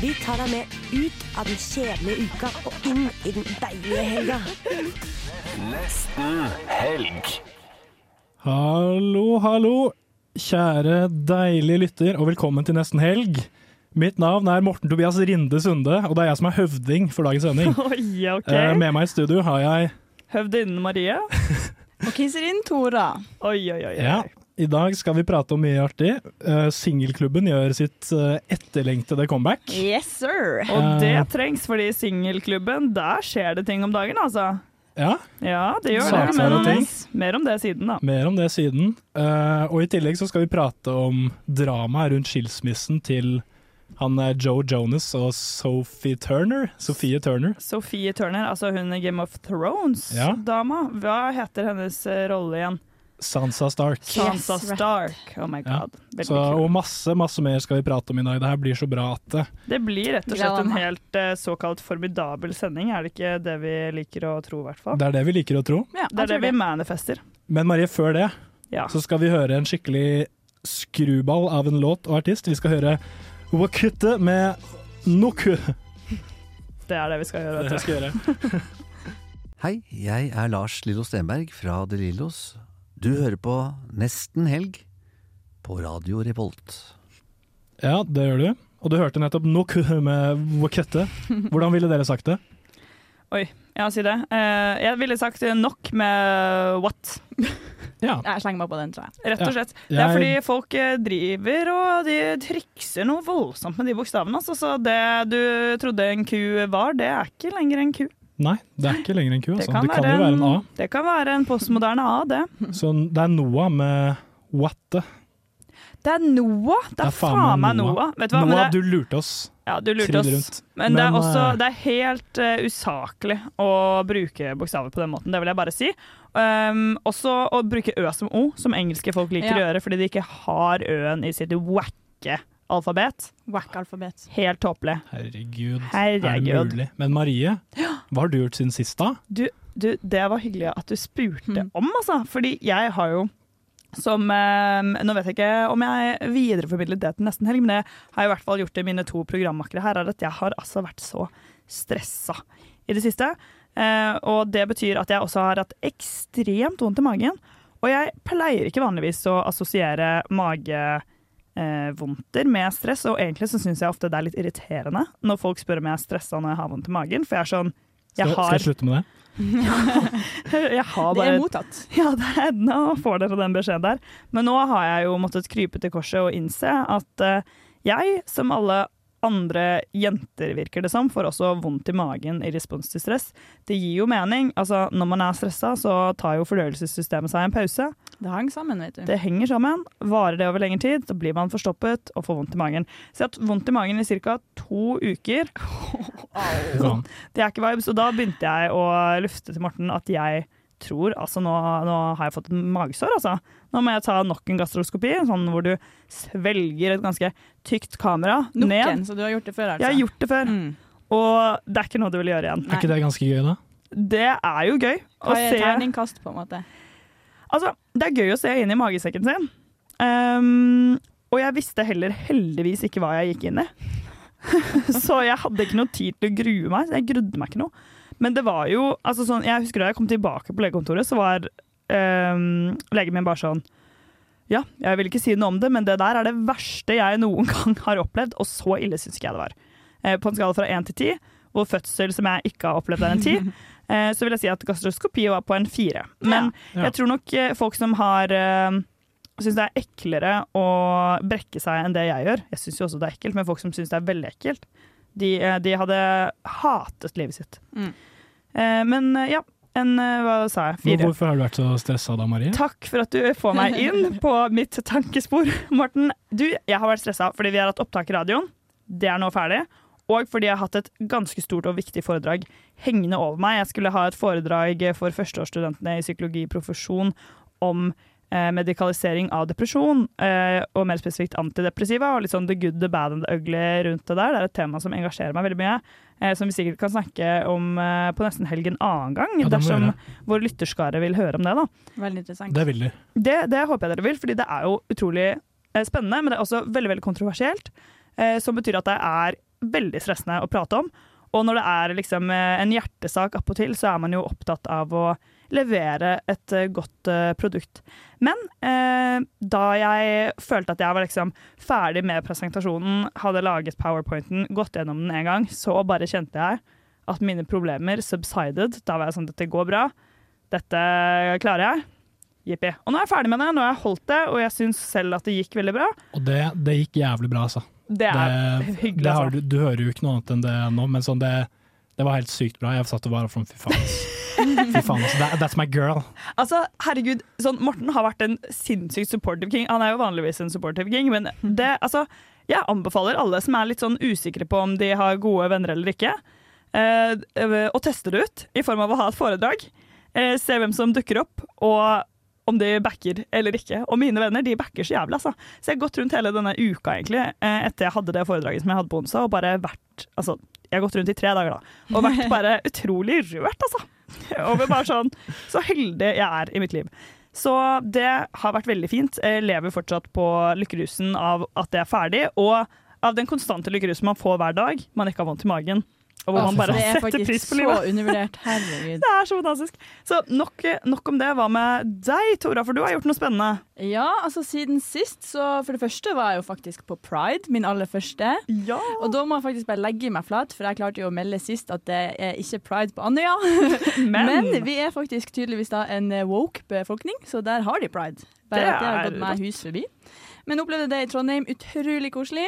Vi tar deg med ut av den kjedelige uka og inn i den deilige helga. Hallo, hallo. Kjære deilige lytter, og velkommen til nesten helg. Mitt navn er Morten Tobias Rinde Sunde, og det er jeg som er høvding for dagens sending. Oi, ok. Eh, Med meg i studio har jeg Høvdinnen Marie. Og Kiserin Tora. Oi, oi, oi. Ja, i dag skal vi prate om mye artig. Uh, Singelklubben gjør sitt uh, etterlengtede comeback. Yes, sir. Og det Eh. trengs, fordi i singelklubben, der skjer det ting om dagen, altså. Ja, Ja, det gjør Saker det. og ting. Men mer om det siden, da. mer om det siden. Uh, og i tillegg så skal vi prate om dramaet rundt skilsmissen til han er Joe Jonas og Sophie Turner. Sophie Turner. Sophie Turner, altså hun er Game of Thrones-dama. Hva heter hennes rolle igjen? Sansa Stark. Sansa yes, Stark. Oh my god. Ja. Så, og masse masse mer skal vi prate om i dag. Det her blir så bra at det Det blir rett og slett en helt uh, såkalt formidabel sending, er det ikke det vi liker å tro, i hvert fall? Det er det vi liker å tro. Ja, Det er det vi manifester. Men Marie, før det Ja. så skal vi høre en skikkelig skruball av en låt og artist. Vi skal høre Wakutte med Noku. Det er det vi skal gjøre. Det skal gjøre. Hei, jeg er Lars Lillo Stenberg fra De Lillos. Du hører på Nesten helg på Radio Revolt. Ja, det gjør du. Og du hørte nettopp nok med Wakette. Hvordan ville dere sagt det? Oi, Ja, si det. Eh, jeg ville sagt nok med what. Ja. Jeg slenger meg på den, tror jeg. Rett og slett. Det er fordi folk eh, driver og de trikser noe voldsomt med de bokstavene. Altså, så det du trodde en ku var, det er ikke lenger en ku. Nei, det er ikke lenger en ku. Det Altså. kan, Det kan jo være en A. det kan være en postmoderne A, det. Så det er Noah med Watte. Det er Noah. Det er, faen meg Noah. Vet du hva? Men Noah, det, du lurte oss. ja, du lurte oss. rundt. Men, det er også eh, det er helt uh, usaklig å bruke bokstaver på den måten. Det vil jeg bare si. Um, også å bruke Ø som O, som engelske folk liker Ja. å gjøre fordi de ikke har Ø-en i sitt wacke alfabet. Whack-alfabet. Helt tåpelig. Herregud, er det Herregud. mulig? Men Marie, hva har du gjort siden sist da? Du, det var hyggelig at du spurte Mm. om, altså. Fordi jeg har jo som eh, Nå vet jeg ikke om jeg videreformidlet det til nesten helg, men det har jeg i hvert fall gjort til mine to programmakere her, er at jeg har altså vært så stressa i det siste. Eh, og det betyr at jeg også har hatt ekstremt vondt i magen. Og jeg pleier ikke vanligvis å assosiere magevondter med stress, og egentlig så syns jeg ofte det er litt irriterende når folk spør om jeg er stressa når jeg har vondt i magen, for jeg er sånn jeg Skal, skal jeg slutte med det? jeg har Det er mottatt. Ja, det er, nå får dere den beskjeden der. Men nå har jeg jo måttet krype til korset og innse at eh, jeg, som alle andre jenter, virker det som, får også vondt i magen i respons til stress. Det gir jo mening. Altså, når man er stressa, så tar jo fordøyelsessystemet seg en pause. Det henger sammen, vet du. Det henger sammen. Varer det over lengre tid, så blir man forstoppet og får vondt i magen. Så jeg har hatt vondt i magen i ca. to uker. Sånn. Det er ikke vibes. Og da begynte jeg å lufte til Morten at jeg tror Altså, nå, nå har jeg fått et magesår, altså. Nå må jeg ta nok en gastroskopi, sånn hvor du svelger et ganske tykt kamera Noken, ned. så du har gjort det før, altså. Jeg har gjort det før, Mm. og det er ikke noe du vil gjøre igjen. Er ikke det ganske gøy, da? Det er jo gøy å Hva er se terningkast, på en måte? Altså, det er gøy å se inn i magesekken sin. Um, og jeg visste heller heldigvis ikke hva jeg gikk inn i. så jeg hadde ikke noe tid til å grue meg. så Jeg grudde meg ikke noe. Men det var jo altså sånn, Jeg husker da jeg kom tilbake på legekontoret, så var ehm, legen min bare sånn Ja, jeg vil ikke si noe om det, men det der er det verste jeg noen gang har opplevd, og så ille syns ikke jeg det var. Eh, på en skala fra én til ti, hvor fødsel som jeg ikke har opplevd er en ti, eh, så vil jeg si at gastroskopi var på en fire. Men Ja. jeg tror nok eh, folk som har uh, syns det er eklere å brekke seg enn det jeg gjør. Jeg syns jo også det er ekkelt, men folk som syns det er veldig ekkelt, de, de hadde hatet livet sitt. Mm. Eh, men ja, en eh, Hva sa jeg? Fire. hvorfor har du vært så stressa da, Marie? Takk for at du får meg inn på mitt tankespor, Morten. Du, jeg har vært stressa fordi vi har hatt opptak i radioen. Det er nå ferdig. og fordi jeg har hatt et ganske stort og viktig foredrag hengende over meg. Jeg skulle ha et foredrag for førsteårsstudentene i psykologi profesjon om medikalisering av depresjon, eh, og mer spesifikt antidepressiva, og litt sånn the good, the bad and the ugly rundt det der. Det er et tema som engasjerer meg veldig mye, eh, som vi sikkert kan snakke om eh, på nesten helg en annen gang, Ja, dersom vår lytterskare vil høre om det. da. Veldig interessant. Det vil de. Det, det håper jeg dere vil, fordi det er jo utrolig eh, spennende, men det er også veldig veldig kontroversielt. Eh, som betyr at det er veldig stressende å prate om. Og når det er liksom eh, en hjertesak appåtil, så er man jo opptatt av å levere et eh, godt eh, produkt. Men eh, da jeg følte at jeg var liksom ferdig med presentasjonen, hadde laget powerpointen, gått gjennom den en gang, så bare kjente jeg at mine problemer subsided. Da var jeg sånn dette går bra. Dette klarer jeg. Jippi. Og nå er jeg ferdig med det, nå har jeg holdt det, og jeg syns selv at det gikk veldig bra. Og det, det gikk jævlig bra, altså. Det er Det, hyggelig. det har, altså. du, du hører jo ikke noe annet enn det nå, men sånn det, det var helt sykt bra. Jeg satt og var sånn fy faen. Fy faen, altså. That, that's my girl. Altså, herregud, sånn, Morten har vært en sinnssykt supportive king. Han er jo vanligvis en supportive king, men det, altså, jeg anbefaler alle som er litt sånn usikre på om de har gode venner eller ikke, eh, å teste det ut i form av å ha et foredrag. Eh, se hvem som dukker opp, og om de backer eller ikke. Og mine venner de backer så jævlig. altså. Så jeg har gått rundt hele denne uka egentlig, eh, etter jeg hadde det foredraget som jeg hadde på onsdag, og bare vært altså, Jeg har gått rundt i tre dager, da, og vært bare utrolig rørt, altså. Over bare sånn Så heldig jeg er i mitt liv. Så det har vært veldig fint. Jeg lever fortsatt på lykkerusen av at det er ferdig, og av den konstante lykkerusen man får hver dag. Man ikke har vondt i magen, og hvor man bare det er faktisk så undervurdert. Herregud. Det er så fantastisk. Så nok, nok om det. Hva med deg, Tora? For du har gjort noe spennende. Ja, altså siden sist, så for det første var jeg jo faktisk på Pride, min aller første. Ja. Og da må jeg faktisk bare legge meg flat, for jeg klarte jo å melde sist at det er ikke pride på Andøya. Men, Men vi er faktisk tydeligvis da en woke befolkning, så der har de pride. Bare Det at det har gått meg hus forbi. Men opplevde det i Trondheim. Utrolig koselig.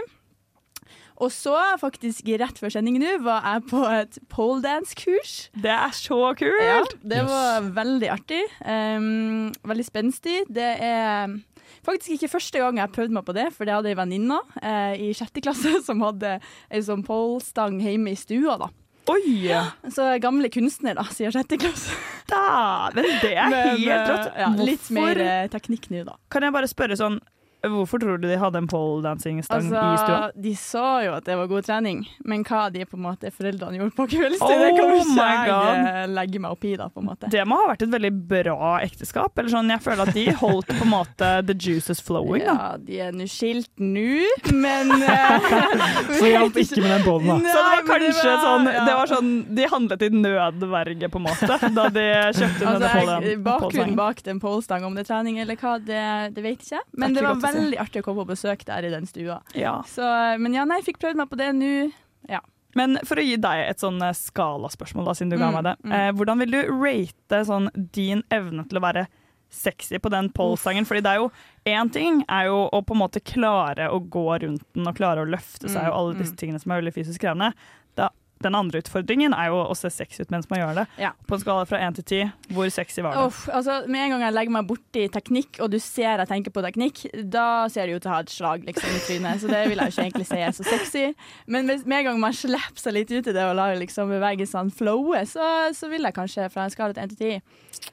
Og så, faktisk rett før sending nå, var jeg på et poledance-kurs. det er så kult! Ja, det Yes. var veldig artig. Um, veldig spenstig. Det er faktisk ikke første gang jeg prøvde meg på det, for det hadde ei venninne uh, i sjette klasse som hadde ei sånn polestang hjemme i stua. da. Oi! Så gamle kunstner, da, sier sjette klasse. Dæven, det er helt eh, rått. Ja, litt mer eh, teknikk nå, da. Kan jeg bare spørre sånn Hvorfor tror du de hadde en poledancing-stang Altså, i stua? de sa jo at det var god trening, men hva de på en måte foreldrene gjorde på kveldstid, det kan Oh jo ikke jeg God. eh, legge meg opp i, da, på en måte. Det må ha vært et veldig bra ekteskap. Eller sånn, Jeg føler at de holdt på en måte the juices flowing. da. Ja, de er nå skilt nå, men eh, Så hjalp ikke med den bollen, da. Så det var kanskje det var- sånn, det var sånn De handlet i nødverge, på en måte, da de kjøpte Altså, denne polen- bakgrunnen bak den polestang, om det er trening eller hva, det, det vet ikke jeg. Men Det var veldig. Veldig artig å komme på besøk der i den stua. Ja. Så, men ja, nei, jeg fikk prøvd meg på det nå. Men for å gi deg et sånn eh, skalaspørsmål, da, siden du ga Mm, meg det. mm. Eh, hvordan vil du rate sånn, din evne til å være sexy på den pollsangen? Fordi det er jo én ting er jo å på en måte klare å gå rundt den og klare å løfte seg og alle disse mm. tingene som er veldig fysisk krevende. Da, den andre utfordringen er jo å se sexy ut mens man gjør det. Ja. På en skala fra én til ti, hvor sexy var det? Oh, altså, med en gang jeg legger meg borti teknikk, og du ser jeg tenker på teknikk, da ser det ut til å ha et slag liksom, i trynet. Så det vil jeg jo ikke egentlig si er så sexy. Men med en gang man slipper seg litt ut i det og lar liksom, bevegelsene flowe, så, så vil jeg kanskje fra en skala til 1 til 10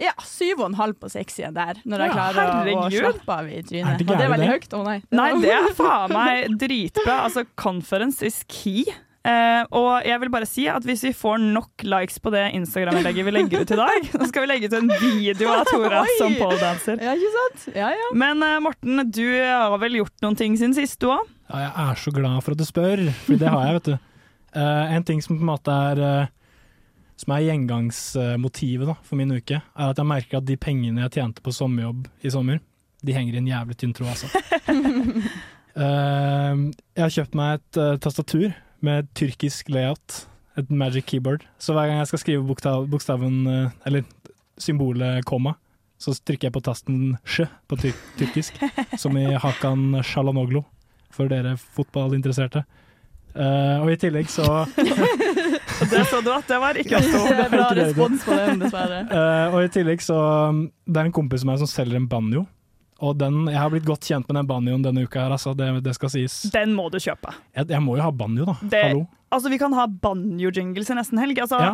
ja, syv og en halv på sexyen der, når jeg Ja, klarer å, å slappe av i Er trynet. det Og det er veldig det? høyt. Å nei. Nei, det er faen meg dritbra. Altså, conference is key. Eh, og jeg vil bare si at hvis vi får nok likes på det Instagram-innlegget vi legger ut i dag, så skal vi legge ut en video av Tora som poledanser. Ja, ikke sant? Ja, ja. Men uh, Morten, du har vel gjort noen ting siden sist, du òg? Ja, jeg er så glad for at du spør, for det har jeg, vet du. Uh, en ting som på en måte er Som er gjengangsmotivet da, for min uke, er at jeg merker at de pengene jeg tjente på sommerjobb i sommer, de henger i en jævlig tynn tråd, altså. Jeg har kjøpt meg et tastatur med tyrkisk layout, et magic keyboard. Så hver gang jeg skal skrive bokstav, bokstaven, eh, eller symbolet komma, så trykker jeg på tasten sj på tyr tyrkisk, som i Hakan Shalanoglu, for dere fotballinteresserte. Uh, og i tillegg så Det så du at det var ikke så. Det er bra respons på den, dessverre. Uh, og i tillegg så um, Det er en kompis av meg som selger en banjo. Og den, jeg har blitt godt kjent med den banjoen denne uka, her, altså. det, det skal sies. Den må du kjøpe. Jeg, jeg må jo ha banjo, da. Det- Hallo. Altså, vi kan ha banjo-jingles i nesten helg. Altså, Ja.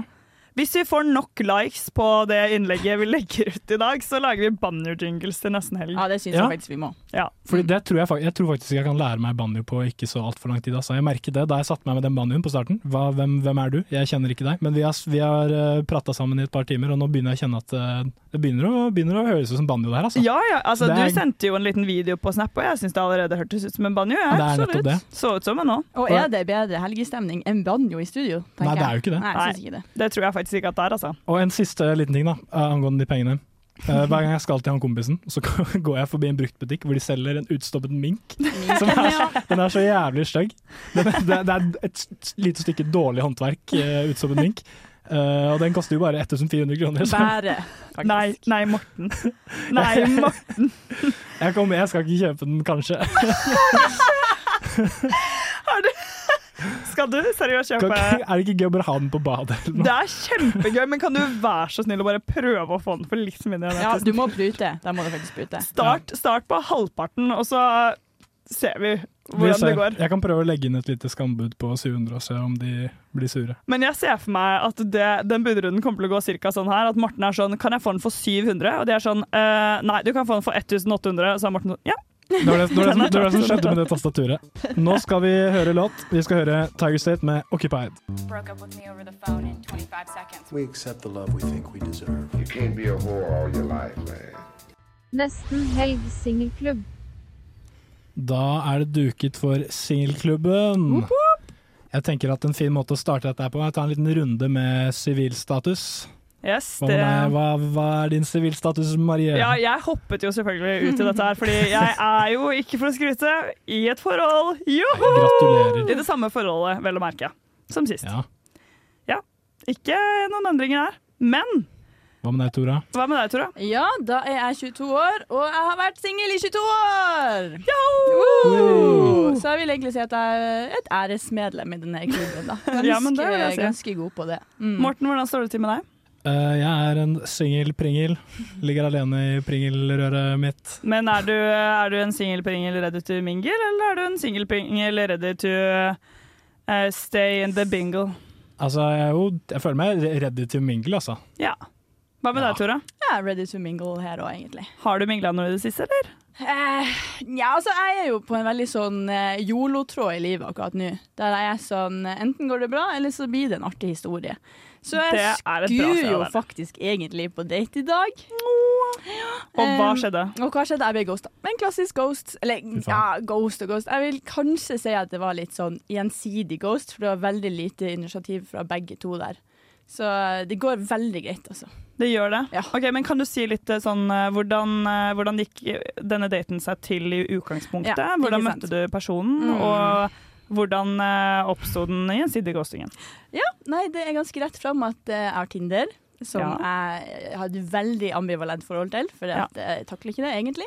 Hvis vi får nok likes på det innlegget vi legger ut i dag, så lager vi banjo-jingles til nesten helg. Ja, det syns Ja. jeg faktisk vi må. Ja. Fordi det tror jeg, jeg tror faktisk jeg kan lære meg banjo på ikke så altfor lang tid. Altså. Jeg merket det da jeg satte meg med den banjoen på starten. Hva, hvem, hvem er du? Jeg kjenner ikke deg. Men vi har, vi har uh, prata sammen i et par timer, og nå begynner jeg å kjenne at eh, det begynner å, begynner å høres ut som banjo der. Altså. Ja, ja, altså er- Du sendte jo en liten video på Snap, og jeg syns det allerede hørtes ut som en banjo. Ja, det er så, nettopp det. så ut som en nå. Og er det bedre helgestemning enn banjo i studio? Nei, det er jo ikke det. Nei, jeg synes ikke det. Det tror jeg faktisk ikke at det er, altså. Og en siste liten ting da, eh, angående de pengene. Uh, hver gang jeg skal til han kompisen, så går jeg forbi en bruktbutikk hvor de selger en utstoppet mink. Som er, den er så jævlig stygg. Er- Det, det er et lite stykke dårlig håndverk, uh, utstoppet mink. Uh, og den koster jo bare 1400 kroner. Så Bare, faktisk. Nei, nei, Morten. Nei, Morten. jeg, kommer, jeg skal ikke kjøpe den, kanskje. Har du Skal du seriøst Kan, kjøpe er det ikke gøy å bare ha den på badet? Det er kjempegøy, men kan du være så snill å bare prøve å få den for litt mindre? Ja, du må prute. Da må du faktisk prute. Start, start på halvparten, og så ser vi Vi hvordan ser. det går. Jeg kan prøve å legge inn et lite skambud på 700 og se om de blir sure. Men jeg ser for meg at det, den budrunden kommer til å gå ca. sånn her. At Morten er sånn Kan jeg få den for 700? Og de er sånn «Eh, Nei, du kan få den for 1800. Og så er Morten sånn Ja. Det var det, det, var det, som, det, var det som skjedde med det tastaturet. Nå skal vi høre låt. Vi skal høre Tiger State med 'Occupied'. broke up with me over the phone in 25 seconds. We accept the love we think we deserve. You can't be a whore all your life, man. Nesten helg singelklubb. Da er det duket for singelklubben. Jeg tenker at en fin måte å starte dette på er å ta en liten runde med sivilstatus. Yes, Hva, det hva, hva er din sivilstatus, Marie? Ja, jeg hoppet jo selvfølgelig ut i dette her, fordi jeg er jo ikke for å skryte i et forhold. Joho! Gratulerer. I det samme forholdet, vel å merke, som sist. Ja. Ja. Ikke noen endringer her. Men Hva med deg, Tora? hva med deg, Tora? Ja, da er jeg 22 år, og jeg har vært singel i 22 år! Woo! Så jeg vil egentlig si at jeg er et æresmedlem i denne klubben. Da. Ganske, Ja, men det vil jeg si. ganske god på det. Mm. Morten, hvordan står det til med deg? Eh, jeg er en singel pringel. Ligger alene i pringelrøret mitt. Men er du, er du en singelpringel ready to mingle, eller er du en singelpringel ready to uh, stay in the bingle? Altså, jeg, jo, jeg føler meg ready to mingle, altså. Ja. Hva med Ja. deg, Tora? Jeg er ready to mingle her òg, egentlig. Har du mingla noe i det siste, eller? Eh, ja, altså jeg er jo på en veldig sånn eh, yolo-tråd i livet akkurat nå. Der jeg er sånn eh, Enten går det bra, eller så blir det en artig historie. Så jeg skulle jo faktisk egentlig på date i dag. Og hva Um, skjedde? Og hva skjedde? Jeg ble ghosta. Men klassisk ghost. Eller ja, ghost og ghost. Jeg vil kanskje si at det var litt sånn gjensidig ghost, for det var veldig lite initiativ fra begge to der. Så eh, det går veldig greit, altså. Det gjør det? Ja. Ok, men Kan du si litt eh, sånn eh, hvordan, hvordan gikk denne daten seg til i utgangspunktet? Ja, hvordan møtte du personen, Mm. og hvordan uh, oppsto den gjensidige ghostingen? Ja, nei, det er ganske rett fram at eh, jeg har Tinder. Som jeg hadde veldig ambivalent forhold til, for Ja. jeg takler ikke det egentlig.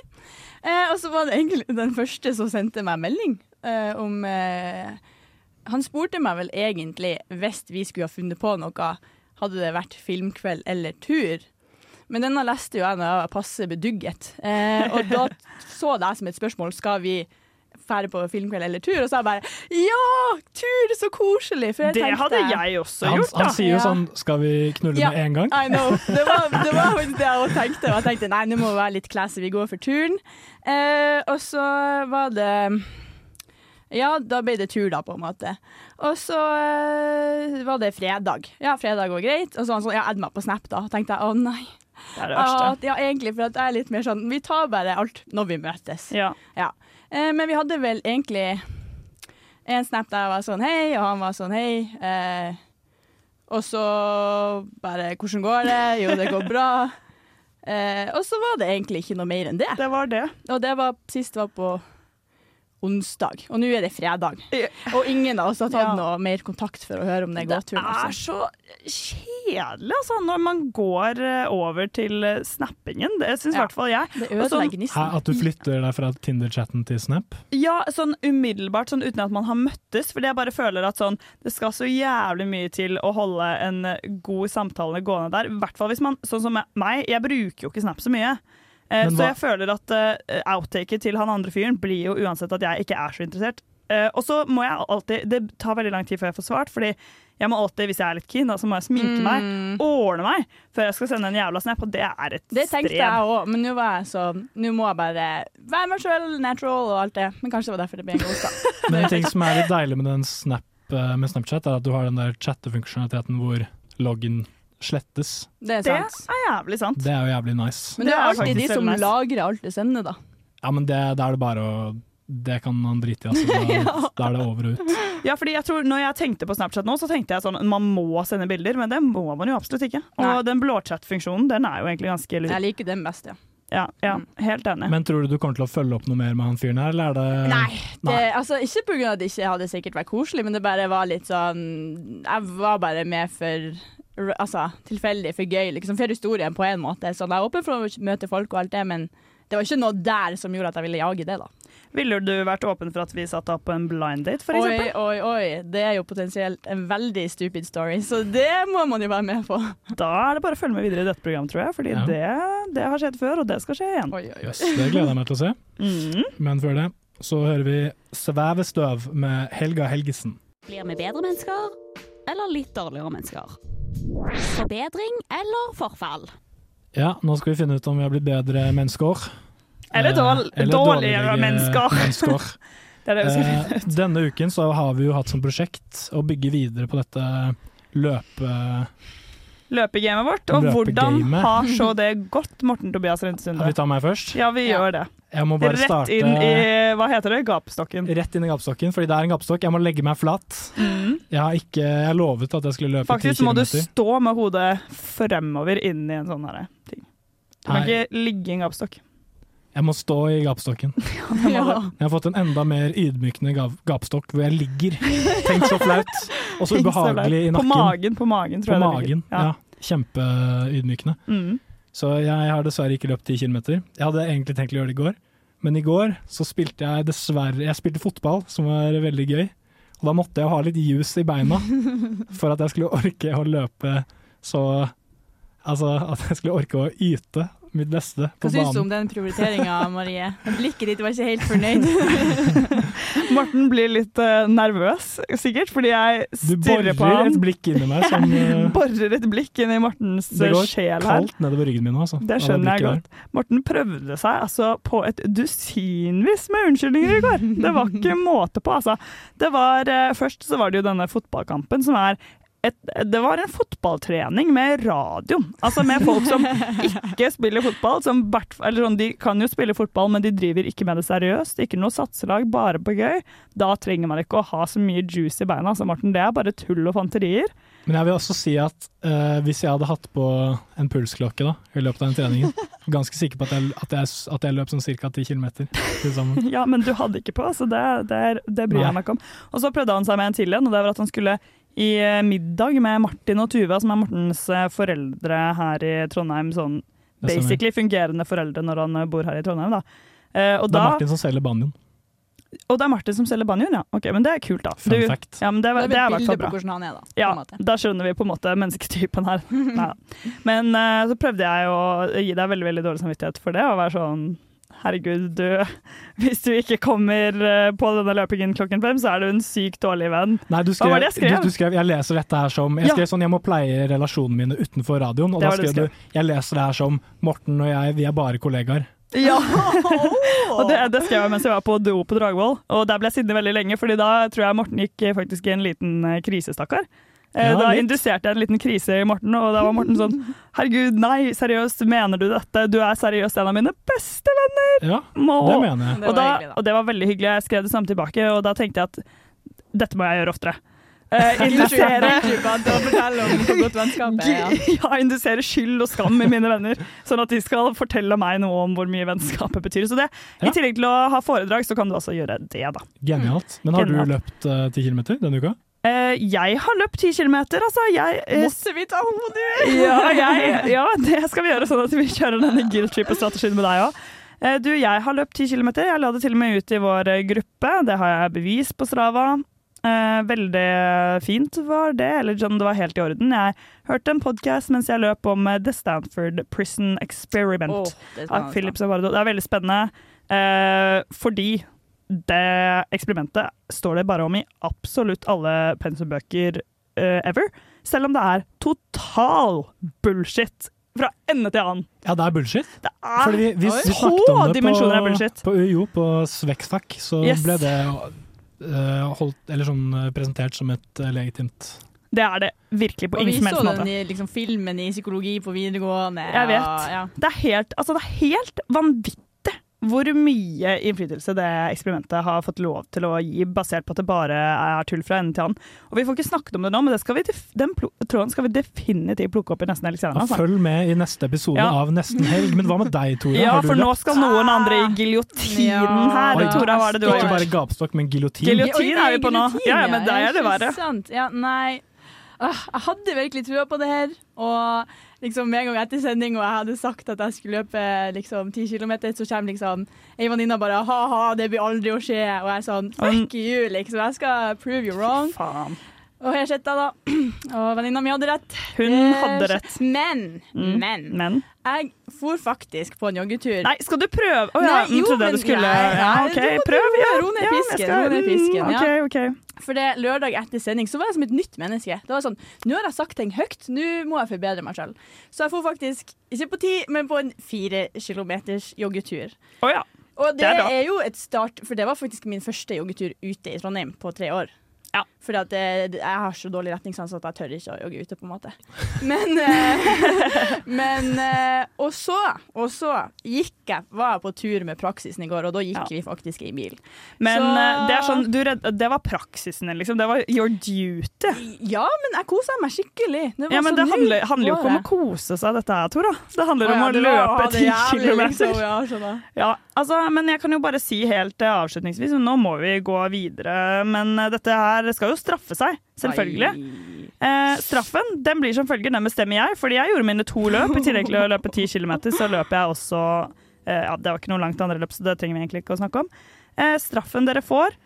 Eh, og så var det egentlig den første som sendte meg melding eh, om eh, Han spurte meg vel egentlig hvis vi skulle ha funnet på noe, hadde det vært filmkveld eller tur. Men denne leste jo jeg når jeg var passe bedugget, eh, og da så det jeg som et spørsmål skal vi fære på filmkveld eller tur, og så er jeg bare ja! Tur, så koselig! For jeg Det tenkte- hadde jeg også Han, gjort, da. han sier jo sånn 'skal vi knulle Ja, med en gang'? I know. Det var, det var det jeg også tenkte. Og jeg tenkte nei, nå må vi være litt classy, vi går for turen. Eh, og så var det Ja, da ble det tur, da, på en måte. Og så øh, var det fredag. Ja, fredag var greit. Og så han sånn, ja, add meg på Snap, da. tenkte jeg å nei. Det er det verste. At, ja, egentlig, for at jeg er litt mer sånn Vi tar bare alt når vi møtes. Ja. Ja. Eh, men vi hadde vel egentlig en snap der jeg var sånn hei, og han var sånn hei. Eh, og så bare hvordan går det? Jo, det går bra. Eh, og så var det egentlig ikke noe mer enn det. Det var det. Og det var sist var på onsdag, og nå er det fredag. Og ingen av oss har tatt Ja. noe mer kontakt for å høre om det Det er Altså. så kjedelig altså, når man går eh, over til eh, snappingen. Det syns i Ja. hvert fall jeg. Sånn- Hæ, at du flytter deg fra Tinder-chatten til Snap? Ja, sånn umiddelbart, sånn uten at man har møttes. Fordi jeg bare føler at sånn, det skal så jævlig mye til å holde en god samtale gående der. I hvert fall hvis man, sånn som meg, jeg bruker jo ikke Snap så mye. Eh, så jeg føler at uh, outtaket til han andre fyren blir jo uansett at jeg ikke er så interessert. Eh, og så må jeg alltid Det tar veldig lang tid før jeg får svart, fordi jeg må alltid, hvis jeg er litt keen, da, så må jeg sminke Mm. meg, ordne meg, før jeg skal sende en jævla snap, og det er et Det tenkte jeg òg, men nå var jeg så Nå må jeg bare være meg sjøl, natural og alt det. Men kanskje det var derfor det ble en god start. Men en ting som er litt deilig med, den snap, eh, med Snapchat, er at du har den der chattefunksjonaliteten hvor loggen slettes. Det er sant. Det er jævlig sant. Det er jo jævlig nice. Men det er Det er alltid de som nice. lagrer alt det sender, da. Ja, men det, det, er det bare å Det kan han drite i, altså. Da, da er det over og ut. Ja, fordi jeg tror, når jeg tenkte på Snapchat nå, så tenkte jeg sånn man må sende bilder, men det må man jo absolutt ikke. Og Nei. den blåchat-funksjonen, den er jo egentlig ganske Jeg liker den best, ja. Ja, ja helt enig. Men tror du du kommer til å følge opp noe mer med han fyren her, eller er det Nei, det, altså, ikke pga. at det ikke hadde sikkert vært koselig, men det bare var litt sånn Jeg var bare med for Altså, tilfeldig, for gøy, liksom. For historien på en måte. Så jeg er åpen for å møte folk og alt det, men det var ikke noe der som gjorde at jeg ville jage det, da. Ville du vært åpen for at vi satte opp en blind date, for Oi, oi, oi. Det er jo potensielt en veldig stupid story, så det må man jo være med på. Da er det bare å følge med videre i dette programmet, tror jeg. Fordi Ja. det, det har skjedd før, og det skal skje igjen. Yes, det gleder jeg meg til å se. Mhm. Men før det så hører vi Svevestøv med Helga Helgesen. Blir vi bedre mennesker, eller litt dårligere mennesker? Forbedring eller forfall? Ja, nå skal vi finne ut om vi har blitt bedre mennesker. Eller Eh, dårl- eller dårligere dårligere mennesker. mennesker. Det er det vi skal Eh, finne ut. Denne uken så har vi jo hatt som prosjekt å bygge videre på dette løpe... Løpegamet vårt, og hvordan har så det gått, Morten Tobias Rentesunde? Vi tar meg først. Ja, vi gjør det. Jeg må bare Rett starte inn i hva heter det, gapestokken. Rett inn i gapestokken, fordi det er en gapestokk. Jeg må legge meg flat. Jeg har ikke Jeg lovet at jeg skulle løpe 10 km. Faktisk må du stå med hodet fremover inn i en sånn her ting. Du kan Nei. ikke ligge i en gapestokk. Jeg må stå i gapestokken. Ja. Jeg har fått en enda mer ydmykende gap gapestokk hvor jeg ligger. Tenk så flaut. Og så ubehagelig i nakken. På magen, på magen, tror På jeg det magen, ligger. ja. Kjempeydmykende. Mm. Så jeg har dessverre ikke løpt 10 kilometer. Jeg hadde egentlig tenkt å gjøre det i går, men i går så spilte jeg dessverre Jeg spilte fotball, som var veldig gøy. Og da måtte jeg ha litt juice i beina for at jeg skulle orke å løpe så Altså at jeg skulle orke å yte mitt beste på Hva syns du om den prioriteringa, Marie? Blikket ditt var ikke helt fornøyd. Morten blir litt uh, nervøs, sikkert, fordi jeg stirrer på ham. borer ham. et blikk inni meg som uh, Borer et blikk inn i Mortens Det eh, går sjel her. kaldt nedover ryggen min nå, altså. Det skjønner jeg godt. Morten prøvde seg altså på et dusinvis med unnskyldninger i går. Det var ikke måte på, altså. Det var, uh, først så var det jo denne fotballkampen som er et, det var en fotballtrening med radio. Altså med folk som ikke spiller fotball. Som eller sånn, de kan jo spille fotball, men de driver ikke med det seriøst. Ikke noe satselag, bare på gøy. Da trenger man ikke å ha så mye juice i beina. Altså, Martin, det er bare tull og fanterier. Men jeg vil også si at uh, hvis jeg hadde hatt på en pulsklokke da, i løpet av den treningen, ganske sikker på at jeg, at jeg, at jeg løp sånn ca. 10 km til sammen. Ja, men du hadde ikke på, så det, det, det bryr jeg meg ikke om. Og så prøvde han seg med en til en, og det var at han skulle i eh, middag med Martin og Tuva, som er Mortens eh, foreldre her i Trondheim. Sånn basically fungerende foreldre når han eh, bor her i Trondheim, da. Eh, og, Det er da Martin som selger banjoen. og det er Martin som selger banjoen, ja. Ok, men det er kult, da. Fun Du- fact. Ja, men det, Da det er i hvert bilde fall på bra. hvordan han er, da. Ja, da skjønner vi på en måte mennesketypen her. Neida. Men uh, så prøvde jeg å gi deg veldig veldig dårlig samvittighet for det, og være sånn Herregud, du, hvis du ikke kommer eh, på denne løpingen klokken fem, så er du en sykt dårlig venn. Nei, du Hva skrev, var det jeg skrev? Du, du skrev 'jeg leser dette her som' Jeg Ja. skrev sånn 'jeg må pleie relasjonene mine utenfor radioen', og Det da skrev, skrev du 'jeg leser det her som Morten og jeg, vi er bare kollegaer'. Ja! og det, det skrev jeg mens jeg var på do på Dragvoll, og der ble jeg sittende veldig lenge, fordi da tror jeg Morten gikk eh, faktisk i en liten eh, krise, stakkar. Eh, Ja, da litt. induserte jeg en liten krise i Morten, og da var Morten sånn Herregud, nei, seriøst, mener du dette? Du er seriøst en av mine beste venner! Ja, Må. det mener jeg. Og, da, og det var veldig hyggelig. Jeg skrev det samme tilbake, og da tenkte jeg at dette må jeg gjøre oftere. Uh, indusere er. Ja. indusere skyld og skam i mine venner, sånn at de skal fortelle meg noe om hvor mye vennskapet betyr. Så det, Ja. I tillegg til å ha foredrag, så kan du også gjøre det, da. Genialt. Men har Genialt. du løpt uh, 10 km denne uka? Eh, jeg har løpt ti kilometer, altså. Jeg, uh, Måtte vi ta hodet? ja, jeg, ja, det skal vi gjøre, sånn at vi kjører denne guilt trip-strategien med deg òg. Uh, du, jeg har løpt ti kilometer. Jeg la det til og med ut i vår eh, gruppe. Det har jeg bevis på Strava. Eh, veldig fint var det, eller John, det var helt i orden. Jeg hørte en podkast mens jeg løp om eh, The Stanford Prison Experiment oh, det av. Philip Zimbardo. Det er veldig spennende, eh, fordi det eksperimentet står det bare om i absolutt alle pensumbøker uh, ever. Selv om det er total bullshit fra ende til annen. Ja, det er bullshit. Det er Fordi vi, vi, vi så snakket om det av bullshit. på UiO, på Svexfac, så Yes. ble det uh, holdt, eller sånn, eh, presentert som et legitimt Det er det virkelig på ingen som helst måte. den i liksom, filmen i psykologi på videregående. Jeg vet. Ja, ja. Det, er helt, altså det er helt vanvittig hvor mye innflytelse det eksperimentet har fått lov til å gi, basert på at det bare er tull fra ende til annen. Og Vi får ikke snakket om det nå, men det skal vi, den tråden skal vi definitivt plukke opp i nesten helg senere. Ja, Altså. følg med i neste episode Ja. av Nesten helg. Men hva med deg, Tora? Ja, Har du for nå skal noen andre i giljotinen Ja. her. Oi, Tora, hva er det du har Ikke bare gapstokk, men giljotin. Giljotin er vi på nå. Ja, ja, men deg er det verre. sant? Ja, nei. Jeg hadde virkelig trua på det her. Og liksom med en gang etter sending og jeg hadde sagt at jeg skulle løpe liksom ti kilometer, så kommer liksom ei venninne bare ha-ha, det blir aldri å skje. Og jeg er sånn fuck you, liksom. Jeg skal prove you wrong. Faen. Og jeg sitter da. Og venninna mi hadde rett. Hun hadde rett. Men, Mm. men, Men jeg for faktisk på en joggetur. Nei, skal du prøve? Å ja, Nei, jo, trodde men- du skulle nei, Ja, OK, prøv. Ja, ro ned pisken, Ja, skal- ro ned pisken, Mm, ja. okay. OK. For det lørdag etter sending så var jeg som et nytt menneske. Det var sånn, Nå har jeg sagt ting høyt, nå må jeg forbedre meg selv. Så jeg får faktisk, ikke på ti, men på en fire kilometers joggetur. Oh, ja. Og det, Det er er, jo et start, for det var faktisk min første joggetur ute i Trondheim på tre år. Ja. Fordi at det, jeg har så dårlig retningssans at jeg tør ikke å jogge ute, på en måte. Men, eh, men eh, Og så, og så gikk jeg, var jeg på tur med praksisen i går, og da gikk vi faktisk i bil. Men Så- eh, det sånn, du det var praksisen liksom. Det var your duty. Ja, men jeg kosa meg skikkelig. Det var Ja, men det handler, handler jo ikke om å kose seg, dette her, Tora. Det handler om ja, å det å løpe ti jævlig, kilometer. liksom, ja, skjønner. Ja, altså, men jeg kan jo bare si helt eh, avslutningsvis, nå må vi gå videre. Men eh, dette her skal jo straffe seg, selvfølgelig. Eh, straffen den blir som følger, den bestemmer jeg. Fordi jeg gjorde mine to løp. I tillegg til å løpe ti kilometer, så løper jeg også eh, Ja, det var ikke noe langt andre løp, så det trenger vi egentlig ikke å snakke om. Eh, straffen dere får,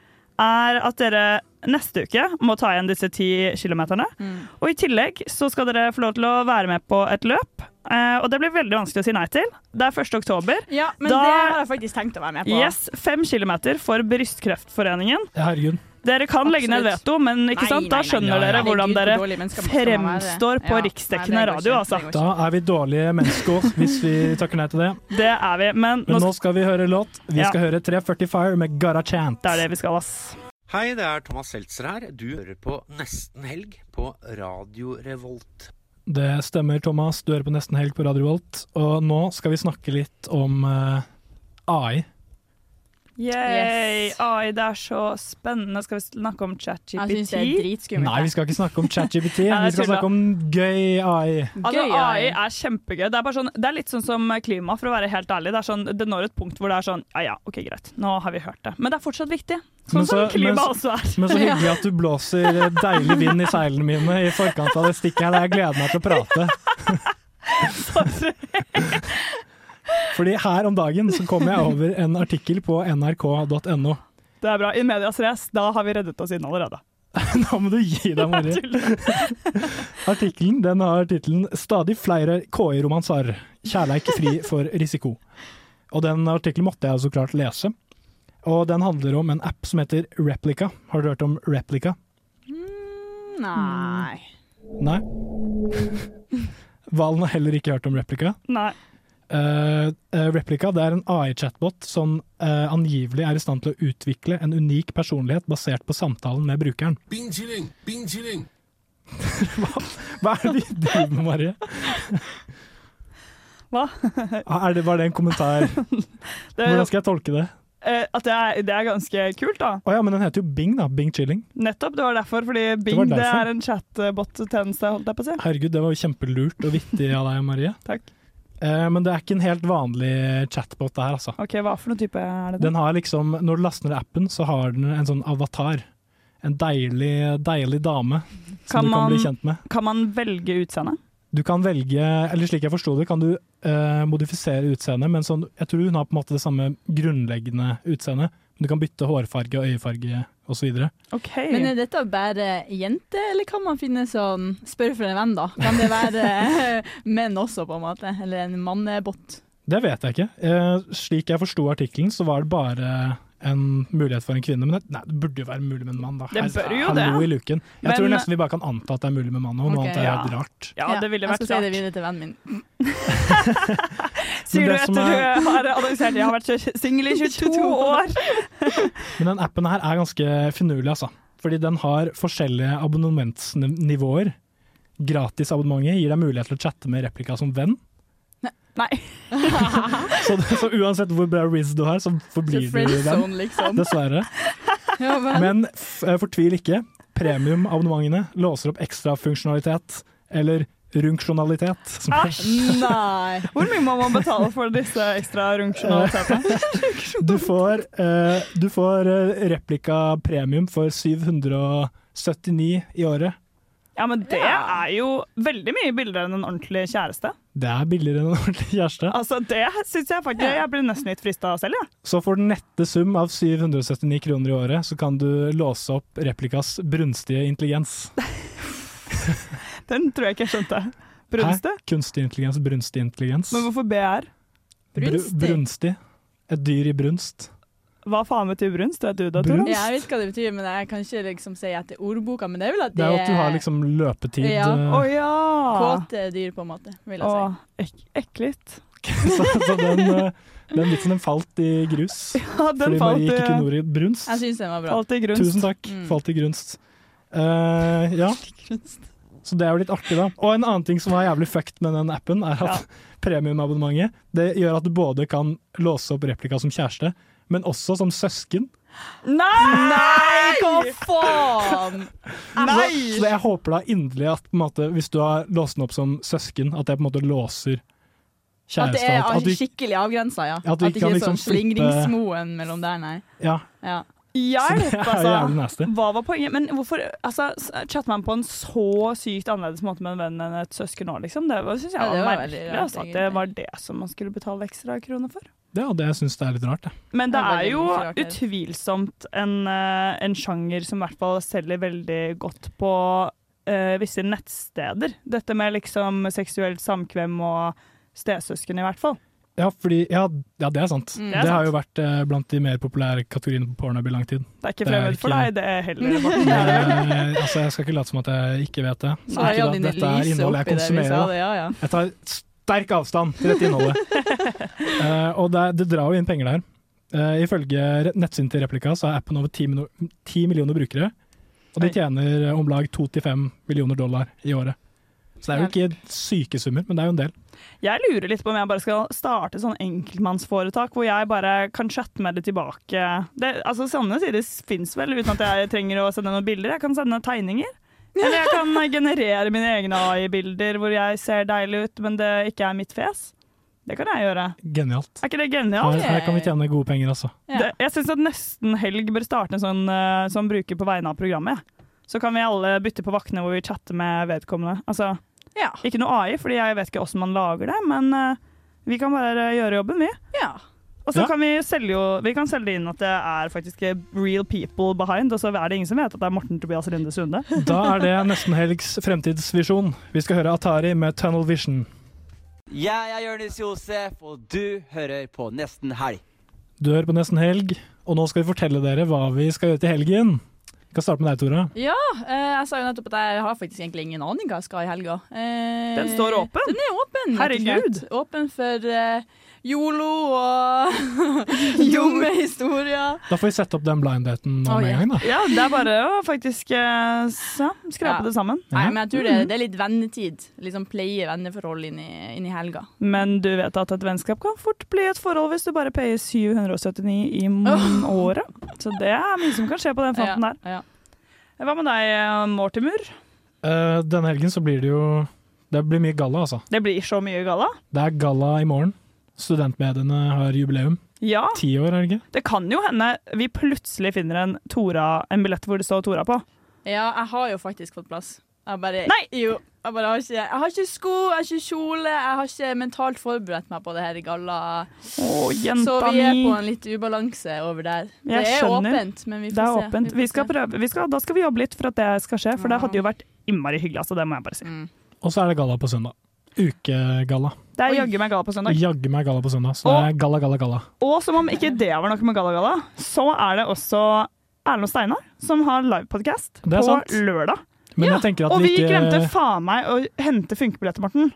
er at dere neste uke må ta igjen disse ti kilometerne. Og i tillegg så skal dere få lov til å være med på et løp. Uh, og det blir veldig vanskelig å si nei til. Det er 1. oktober. Ja, men Da- det har jeg faktisk tenkt å være med på. Yes, fem kilometer for Brystkreftforeningen. Herregud. Dere kan legge ned veto, men ikke Nei, sant? da nei, nei, skjønner ja. dere hvordan dere fremstår på Ja, riksdekkende nei, radio. Altså. Da er vi dårlige mennesker hvis vi takker nei til det. Det er vi, men, Men nå skal vi høre låt. Vi Ja. skal høre 340 Fire med Gotta Chant. det er det vi skal, ass. Hei, det er Thomas Seltzer her. Du hører på Nesten Helg på Radio Revolt. Det stemmer, Thomas. Du hører på Nesten Helg på Radio Revolt. Og nå skal vi snakke litt om eh, AI. Yay! Yes. Ai, det er så spennende. Skal vi snakke om Jeg synes ChatGPT? det er dritskummelt. Nei, vi skal ikke snakke om ChatGPT. Ja, vi skal snakke om gøy AI. Altså, AI er kjempegøy. Det er, bare sånn, det er litt sånn som klima, for å være helt ærlig. Det, er sånn, det når et punkt hvor det er sånn Ja ja, OK, greit, nå har vi hørt det. Men det er fortsatt viktig. Sånn Men så- som klima men- også er. Men så hyggelig at du blåser deilig vind i seilene mine i forkant av det stikket her. Jeg gleder meg til å prate. Fordi her om dagen så kom jeg over en artikkel på nrk.no. Det er bra. I medias race, da har vi reddet oss inn allerede. Nå må du gi deg, Mari. Artikkelen den har tittelen 'Stadig flere KI-romanser. Kjærleik fri for risiko'. Og Den artikkelen måtte jeg så klart lese. Og Den handler om en app som heter Replica. Har du hørt om Replica? Nei. Nei? Valen har heller ikke hørt om Replica. Nei. Eh, replika det er en AI-chatbot som uh, angivelig er i stand til å utvikle en unik personlighet basert på samtalen med brukeren. Bing chilling, bing chilling. Hva er det du driver med, Marie? Hva? Ah, Er det, var det en kommentar? Det, Hvordan skal jeg tolke det? eh, at det er, det er ganske kult, da. Å ja, men den heter jo Bing, da. Bing Chilling. Nettopp, det var derfor. Fordi Bing det, derfor. er en chatbot-tjeneste, holdt jeg på å si. Herregud, det var jo kjempelurt og vittig av deg, Marie. Takk. Eh, men det er ikke en helt vanlig chatbot, det her, altså. Ok, Hva for noen type er det? da? Den har liksom, Når du laster ned appen, så har den en sånn avatar. En deilig, deilig dame som du du kan bli kjent med. Kan man velge utseende? Du kan velge, eller slik jeg forsto det, kan du eh, modifisere utseendet, men sånn, jeg tror hun har på en måte det samme grunnleggende utseendet. Du kan bytte hårfarge og øyefarge osv. Men er dette bare jenter, eller kan man finne sånn Spør for en venn, da. Kan det være menn også, på en måte? Eller en mannebot? Det vet jeg ikke. Eh, slik jeg forsto artikkelen, så var det bare en mulighet for en kvinne. Men det, nei, det burde jo være mulig med en mann, da. Det bør jo Hallo det. i luken. Jeg Men- tror nesten vi bare kan anta at det er mulig med mann, òg, noe annet er ja. helt rart. Ja, det ville jeg vært skal si det rart. videre til vennen min. Sier du etter er- du har annonsert jeg har vært singel i 22 år? Men den appen her er ganske finurlig, altså. Fordi den har forskjellige abonnementsnivåer. Gratisabonnementet gir deg mulighet til å chatte med replika som venn. Nei. Så, så uansett hvor bra riz du har, så forblir du den. friendzone, liksom. Dessverre. Ja. Men f eh, fortvil ikke. Premiumabonnementene låser opp ekstra funksjonalitet, eller runksjonalitet. Æsj! Nei. Hvor mye må man betale for disse ekstra runksjonalitetene? Du får, eh, du får eh, replika premium for 779 i året. Ja, men det er jo veldig mye billigere enn en ordentlig kjæreste. Det er billigere enn en ordentlig kjæreste. Altså, Det syns jeg faktisk Jeg blir nesten litt frista selv, jeg. Så for den nette sum av 779 kroner i året, så kan du låse opp replikas brunstige intelligens. Den tror jeg ikke jeg skjønte. Brunstig? Hæ? Kunstig intelligens, brunstig intelligens. Men hvorfor BR? Bru- brunstig. Et dyr i brunst. Hva faen betyr brunst? Vet du det, Tora? Ja, jeg vet hva det betyr, men jeg kan ikke liksom si etter ordboka. Men det er vel at Det er jo at du har liksom løpetid. Ja. Oh, ja! Kåte dyr, på en måte, vil jeg si. Å, ek ekkelt. så, så den, eh, den vitsen den falt i grus. Ja, den fordi falt Marie ikke ord i brunst. Jeg synes den var bra. Falt i grunst. Tusen takk. Mm. Falt i grunst. Uh, ja. Så det er jo litt artig, da. Og en annen ting som var jævlig fucked med den appen, er at premiumabonnementet det gjør at du både kan låse opp replika som kjæreste, men også som søsken. Nei! Nei, hva faen! Så, så jeg håper da inderlig at på en måte, hvis du har låst den opp som søsken, at det på en måte låser At det er at du- skikkelig avgrensa, ja. Ja, At at det ikke ikke er sånn liksom slingringsmoen mellom der, nei. ja, Ja. Hjelp, altså! Hva var poenget? Men hvorfor altså, chatter man på en så sykt annerledes måte med en venn enn et søsken nå, liksom? Det var- jeg Ja, det var, merkelig. rart, altså, at det var det som man skulle betale ekstra kroner for. ja, det syns jeg er litt rart, det. Men det er jo utvilsomt en, eh, en sjanger som i hvert fall selger veldig godt på uh, visse nettsteder. Dette med liksom seksuelt samkvem og stesøsken, i hvert fall. Ja, fordi, ja, ja, det er sant. Mm. Det, Det har har jo vært eh, blant de mer populære kategoriene på Pornhub i lang tid. Det er ikke fremmed for deg, det er heller Morten. Eh, altså, jeg skal ikke late som at jeg ikke vet det. Så Ikke da, Dette er innholdet jeg konsumerer. det, ja, ja. Jeg tar sterk avstand til dette innholdet. uh, og det, det drar jo inn penger der. Uh, ifølge nettsiden til Replika så er appen over 10, mino- 10 millioner brukere. Og de tjener om lag 2-5 millioner dollar i året. Så det er jo ikke syke summer, men det er jo en del. Jeg lurer litt på om jeg bare skal starte sånn enkeltmannsforetak hvor jeg bare kan chatte med det tilbake. Det, altså Sånne sider fins vel, uten at jeg trenger å sende noen bilder. Jeg kan sende tegninger. Eller jeg kan generere mine egne AI-bilder hvor jeg ser deilig ut, men det ikke er mitt fjes. Det kan jeg gjøre. Genialt. Er ikke det genialt? Her, her kan vi tjene gode penger, altså. Det, jeg syns at Nesten Helg bør starte en sånn uh, som bruker på vegne av programmet. Så kan vi alle bytte på vaktene hvor vi chatter med vedkommende. Altså, Ikke noe AI, fordi jeg vet ikke hvordan man lager det, men eh, vi kan bare gjøre jobben, vi. Og så Ja. kan vi selge jo Vi kan selge inn at det er faktisk real people behind, og så er det ingen som vet at det er Morten Tobias Linde Sunde. Da er det nesten helgs fremtidsvisjon. Vi skal høre Atari med Tunnel Vision. Jeg er Jonis Josef, og du hører på Nesten Helg. Du hører på Nesten helg, og nå skal vi fortelle dere hva vi skal gjøre til helgen. Kan starte med deg, Tora. Ja, eh, jeg sa jo nettopp at jeg har faktisk egentlig ingen aning hva jeg skal i helga. Eh, Den står åpen? Den er åpen, Herregud. Åpen for eh, yolo og dumme historier. Da får vi sette opp den blinddaten nå Å, med en gang, da. Ja, det er bare å faktisk eh, så, skrape Ja. det sammen. Nei, men jeg tror det, det er litt vennetid. Liksom pleie venneforhold inn i, inn i helga. Men du vet at et vennskap kan fort bli et forhold hvis du bare payer 779 i året. Så det er mye som kan skje på den fronten der. Ja, Hva med deg, eh, Mortimer? Uh, denne helgen så blir det jo Det blir mye galla, altså. Det blir så mye galla. Det er galla i morgen. Studentmediene har jubileum. Ja, Ti år, er det ikke? det kan jo hende vi plutselig finner en, Tora, en billett hvor det står Tora på. Ja, jeg har jo faktisk fått plass. Jeg bare, Jo. Jeg, bare har ikke, jeg har ikke sko, jeg har ikke kjole, jeg har ikke mentalt forberedt meg på det her galla. Åh, jenta så vi er på en litt ubalanse over der. Jeg det er skjønner. åpent, men vi får det er se. åpent. får Vi skal se. prøve, vi skal, da skal vi jobbe litt for at det skal skje, for det hadde jo vært innmari hyggelig. Altså, det må jeg bare si. Og så er det galla på søndag. Ukegalla. Det er jaggu meg galla på søndag. Jaggu meg galla på søndag. Så det er galla, galla, galla. Og som om ikke det var noe med Galla Galla, så er det også Erlend og Steinar som har livepodkast på sant. lørdag. Men jeg at og vi vi ikke- glemte faen meg å hente funkebilletter, Morten.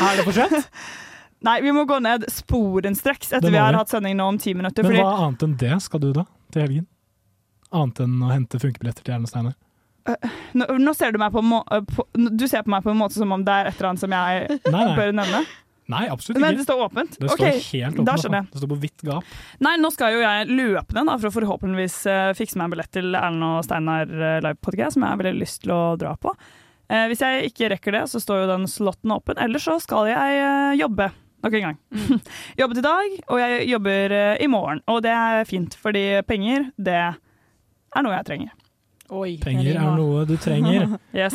Er det for sent? Nei, vi må gå ned sporenstreks etter vi har vi. hatt sending nå om ti minutter. Men fordi hva annet enn det skal du da, til helgen? Annet enn å hente funkebilletter til Erlend Steinar? Nå, nå ser du meg på, må på Du ser på meg på en måte som om det er et eller annet som jeg Nei, nei. bør nevne. Nei, absolutt ikke. Men det står åpent? Det står Ok, helt åpent. da skjønner jeg. Det står på vidt gap. Nei, nå skal jo jeg løpende den da, for å forhåpentligvis eh, fikse meg en billett til Erlend og Steinar uh, livepodcast, som jeg har veldig lyst til å dra på. Eh, hvis jeg ikke rekker det, så står jo den slotten åpen. Ellers så skal jeg eh, jobbe nok en gang. Jobbet i dag, og jeg jobber eh, i morgen. Og det er fint, fordi penger, det er noe jeg trenger. Penger er noe du trenger. Yes.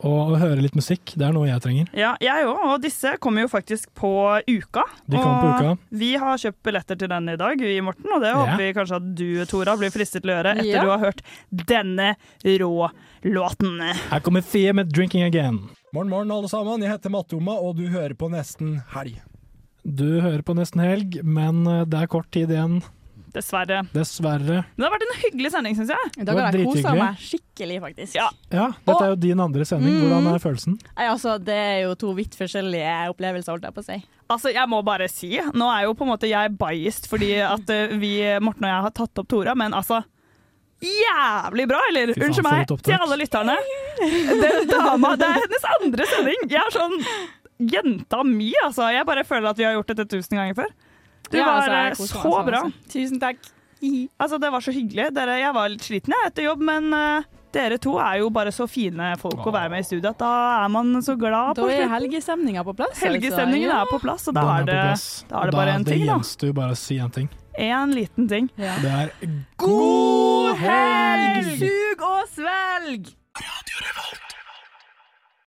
Og å høre litt musikk, det er noe jeg trenger. Ja, jeg òg, og disse kommer jo faktisk på uka. De kommer på uka. Vi har kjøpt billetter til den i dag, vi Morten, og det Ja. håper vi kanskje at du, Tora, blir fristet til å gjøre etter Ja. du har hørt denne rå låten. Her kommer Fie med 'Drinking Again'. Morgen, morgen, alle sammen. Jeg heter Matoma, og du hører på Nesten helg. Du hører på nesten helg, men eh, det er kort tid igjen. Dessverre. Dessverre. Men det har vært en hyggelig sending, syns jeg. I dag har jeg kosa meg skikkelig, faktisk. Ja. Ja, dette er jo din andre sending. Mm. Hvordan er følelsen? Nei, altså, det er jo to vidt forskjellige opplevelser, holdt jeg på å si. Altså, jeg må bare si, nå er jo på en måte jeg biased fordi at eh, vi, Morten og jeg har tatt opp Tora, men altså Jævlig bra, eller? Faen, Unnskyld meg til alle lytterne. Den dama, det er hennes andre sending. Jeg er sånn Jenta mi, altså. Jeg bare føler at vi har gjort dette tusen ganger før. Du Ja, var altså, eh, meg så sånn, bra. altså. Tusen takk. Altså, det var så hyggelig. Dere, jeg var litt sliten jeg, etter jobb, men uh, dere to er jo bare så fine folk å være med i studio at da er man så glad Da er helgestemninga på plass. Helgestemningen altså. er på plass, og da er, er det, da er det bare en ting, Det da. gjenstår bare å si en ting. En liten ting. Det er God helg! Sug og svelg!